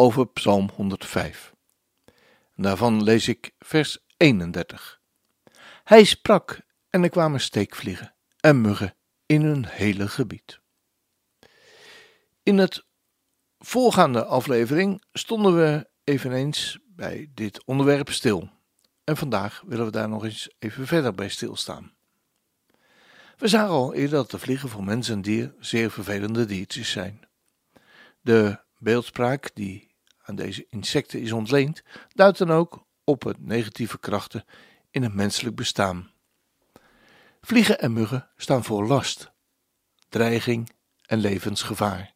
over Psalm 105. En daarvan lees ik vers 31. Hij sprak en er kwamen steekvliegen en muggen in hun hele gebied. In het voorgaande aflevering stonden we eveneens bij dit onderwerp stil. En vandaag willen we daar nog eens even verder bij stilstaan. We zagen al eerder dat de vliegen voor mens en dier zeer vervelende diertjes zijn. De beeldspraak die aan deze insecten is ontleend, duidt dan ook op het negatieve krachten in het menselijk bestaan. Vliegen en muggen staan voor last, dreiging en levensgevaar.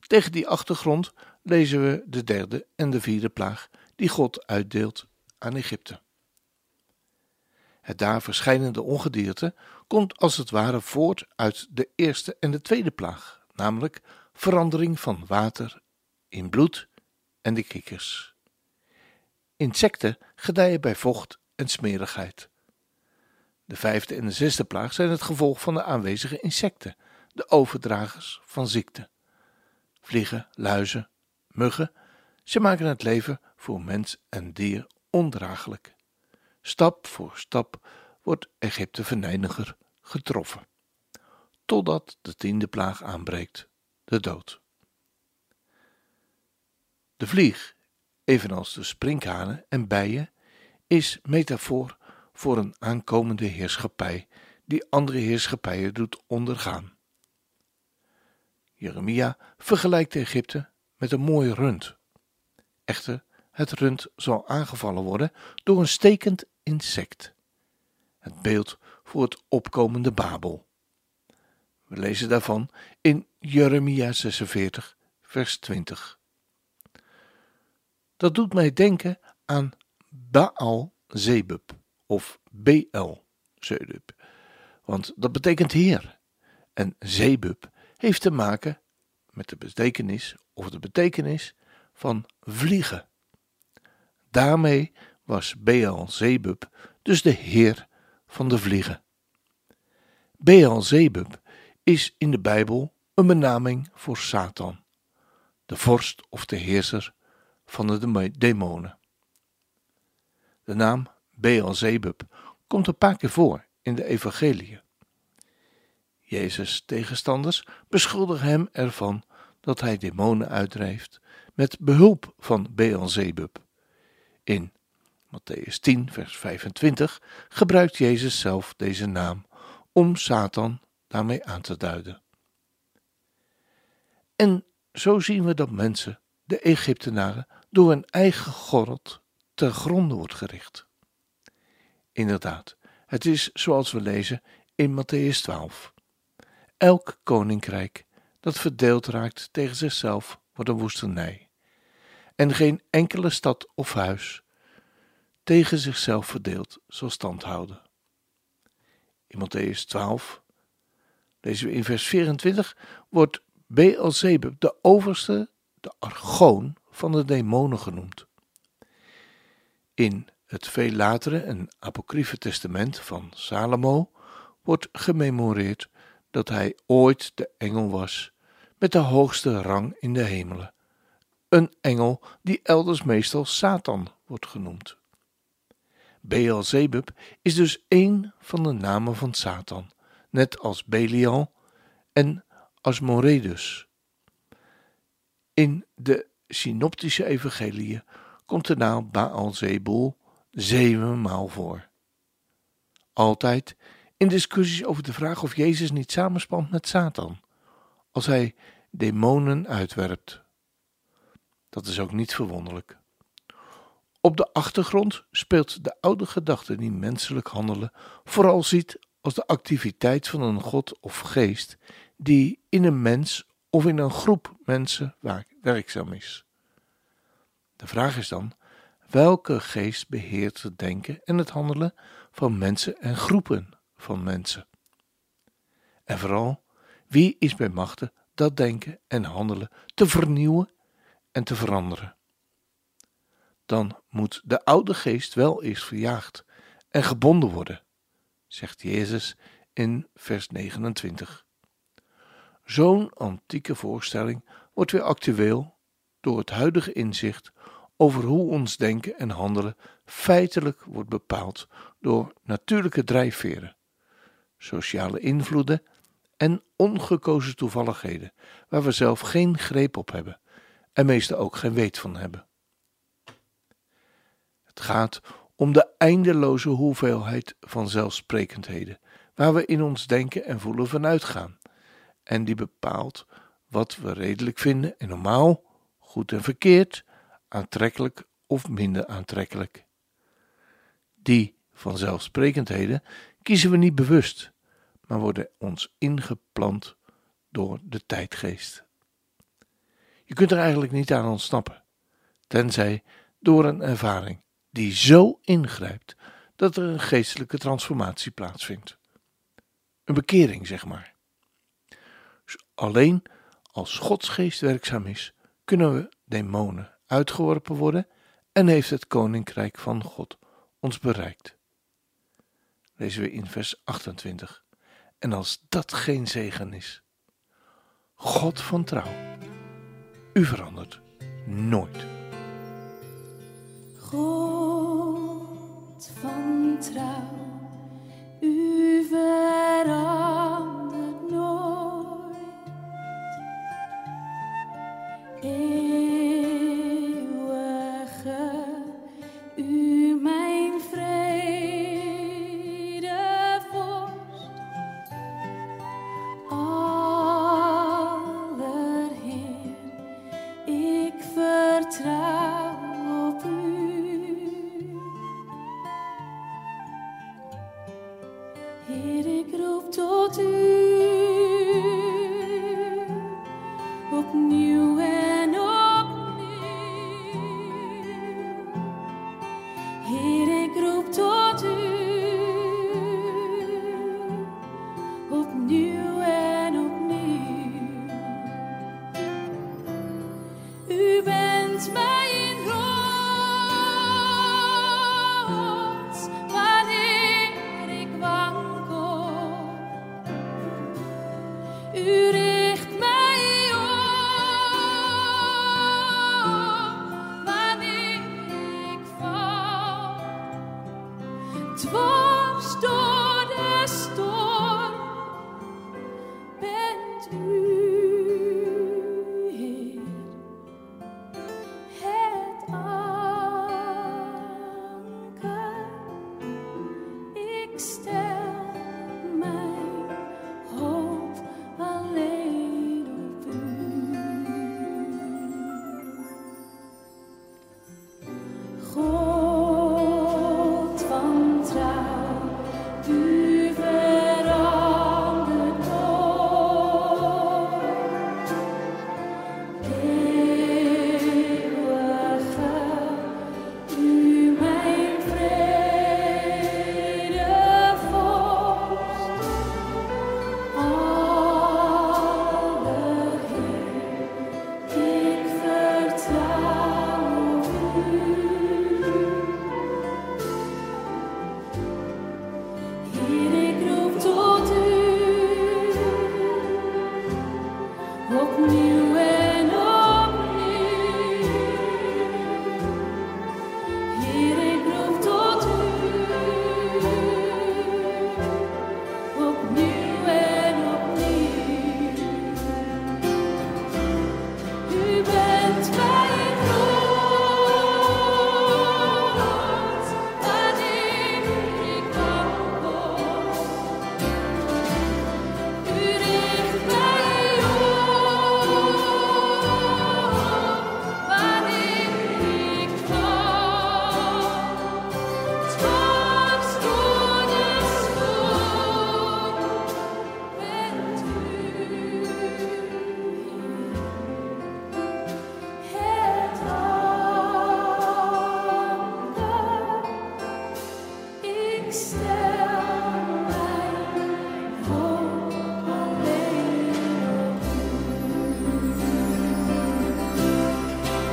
Tegen die achtergrond lezen we de derde en de vierde plaag die God uitdeelt aan Egypte. Het daar verschijnende ongedierte komt als het ware voort uit de eerste en de tweede plaag, namelijk verandering van water in bloed en de kikkers. Insecten gedijen bij vocht en smerigheid. De vijfde en de zesde plaag zijn het gevolg van de aanwezige insecten, de overdragers van ziekte. Vliegen, luizen, muggen, ze maken het leven voor mens en dier ondraaglijk. Stap voor stap wordt Egypte verneiniger getroffen, totdat de tiende plaag aanbreekt, de dood. De vlieg, evenals de sprinkhanen en bijen, is metafoor voor een aankomende heerschappij die andere heerschappijen doet ondergaan. Jeremia vergelijkt Egypte met een mooi rund. Echter, het rund zal aangevallen worden door een stekend insect. Het beeld voor het opkomende Babel. We lezen daarvan in Jeremia 46, vers 20. Dat doet mij denken aan Baal Zebub of BL Zebub, want dat betekent heer. En Zebub heeft te maken met de betekenis of de betekenis van vliegen. Daarmee was Baal Zebub dus de heer van de vliegen. Baal Zebub is in de Bijbel een benaming voor Satan, de vorst of de heerser van de demonen. De naam Beelzebub komt een paar keer voor in de evangelie. Jezus' tegenstanders beschuldigen hem ervan dat hij demonen uitdrijft met behulp van Beelzebub. In Matthäus 10, vers 25 gebruikt Jezus zelf deze naam om Satan daarmee aan te duiden. En zo zien we dat mensen, de Egyptenaren, door een eigen god ter gronde wordt gericht. Inderdaad, het is zoals we lezen in Matthäus 12. Elk koninkrijk dat verdeeld raakt tegen zichzelf wordt een woestenij. En geen enkele stad of huis tegen zichzelf verdeeld zal stand houden. In Matthäus 12 lezen we in vers 24 wordt Beelzebub de overste, de argoon van de demonen genoemd. In het veel latere en apocryfe testament van Salomo wordt gememoreerd dat hij ooit de engel was met de hoogste rang in de hemelen. Een engel die elders meestal Satan wordt genoemd. Beelzebub is dus één van de namen van Satan, net als Belial en Asmoredus. In de synoptische evangeliën komt de naam Baal Zebul zevenmaal voor. Altijd in discussies over de vraag of Jezus niet samenspant met Satan, als hij demonen uitwerpt. Dat is ook niet verwonderlijk. Op de achtergrond speelt de oude gedachte die menselijk handelen vooral ziet als de activiteit van een god of geest die in een mens of in een groep mensen werkzaam is. De vraag is dan: welke geest beheert het denken en het handelen van mensen en groepen van mensen? En vooral, wie is bij machten dat denken en handelen te vernieuwen en te veranderen? Dan moet de oude geest wel eerst verjaagd en gebonden worden, zegt Jezus in vers 29. Zo'n antieke voorstelling wordt weer actueel door het huidige inzicht over hoe ons denken en handelen feitelijk wordt bepaald door natuurlijke drijfveren, sociale invloeden en ongekozen toevalligheden waar we zelf geen greep op hebben en meestal ook geen weet van hebben. Het gaat om de eindeloze hoeveelheid van zelfsprekendheden waar we in ons denken en voelen vanuit gaan en die bepaalt wat we redelijk vinden en normaal, goed en verkeerd, aantrekkelijk of minder aantrekkelijk. Die vanzelfsprekendheden kiezen we niet bewust, maar worden ons ingeplant door de tijdgeest. Je kunt er eigenlijk niet aan ontsnappen, tenzij door een ervaring die zo ingrijpt dat er een geestelijke transformatie plaatsvindt. Een bekering, zeg maar. Alleen als Gods geest werkzaam is, kunnen we demonen uitgeworpen worden en heeft het koninkrijk van God ons bereikt. Lezen we in vers 28. En als dat geen zegen is, God van trouw, u verandert nooit. U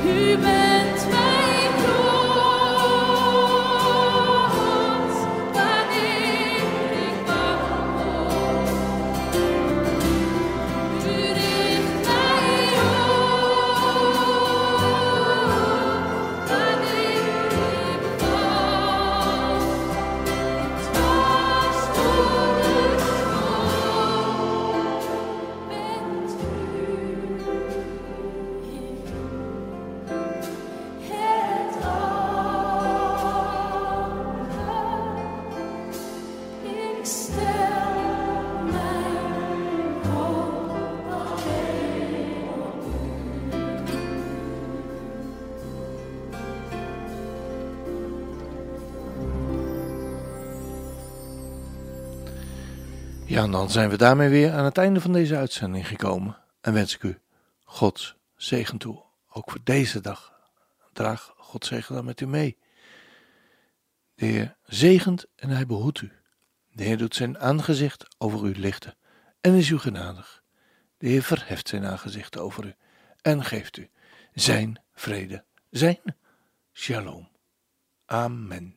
u. Ja, en dan zijn we daarmee weer aan het einde van deze uitzending gekomen. En wens ik u Gods zegen toe. Ook voor deze dag. Draag Gods zegen dan met u mee. De Heer zegent en hij behoedt u. De Heer doet zijn aangezicht over u lichten en is u genadig. De Heer verheft zijn aangezicht over u en geeft u zijn vrede, zijn shalom. Amen.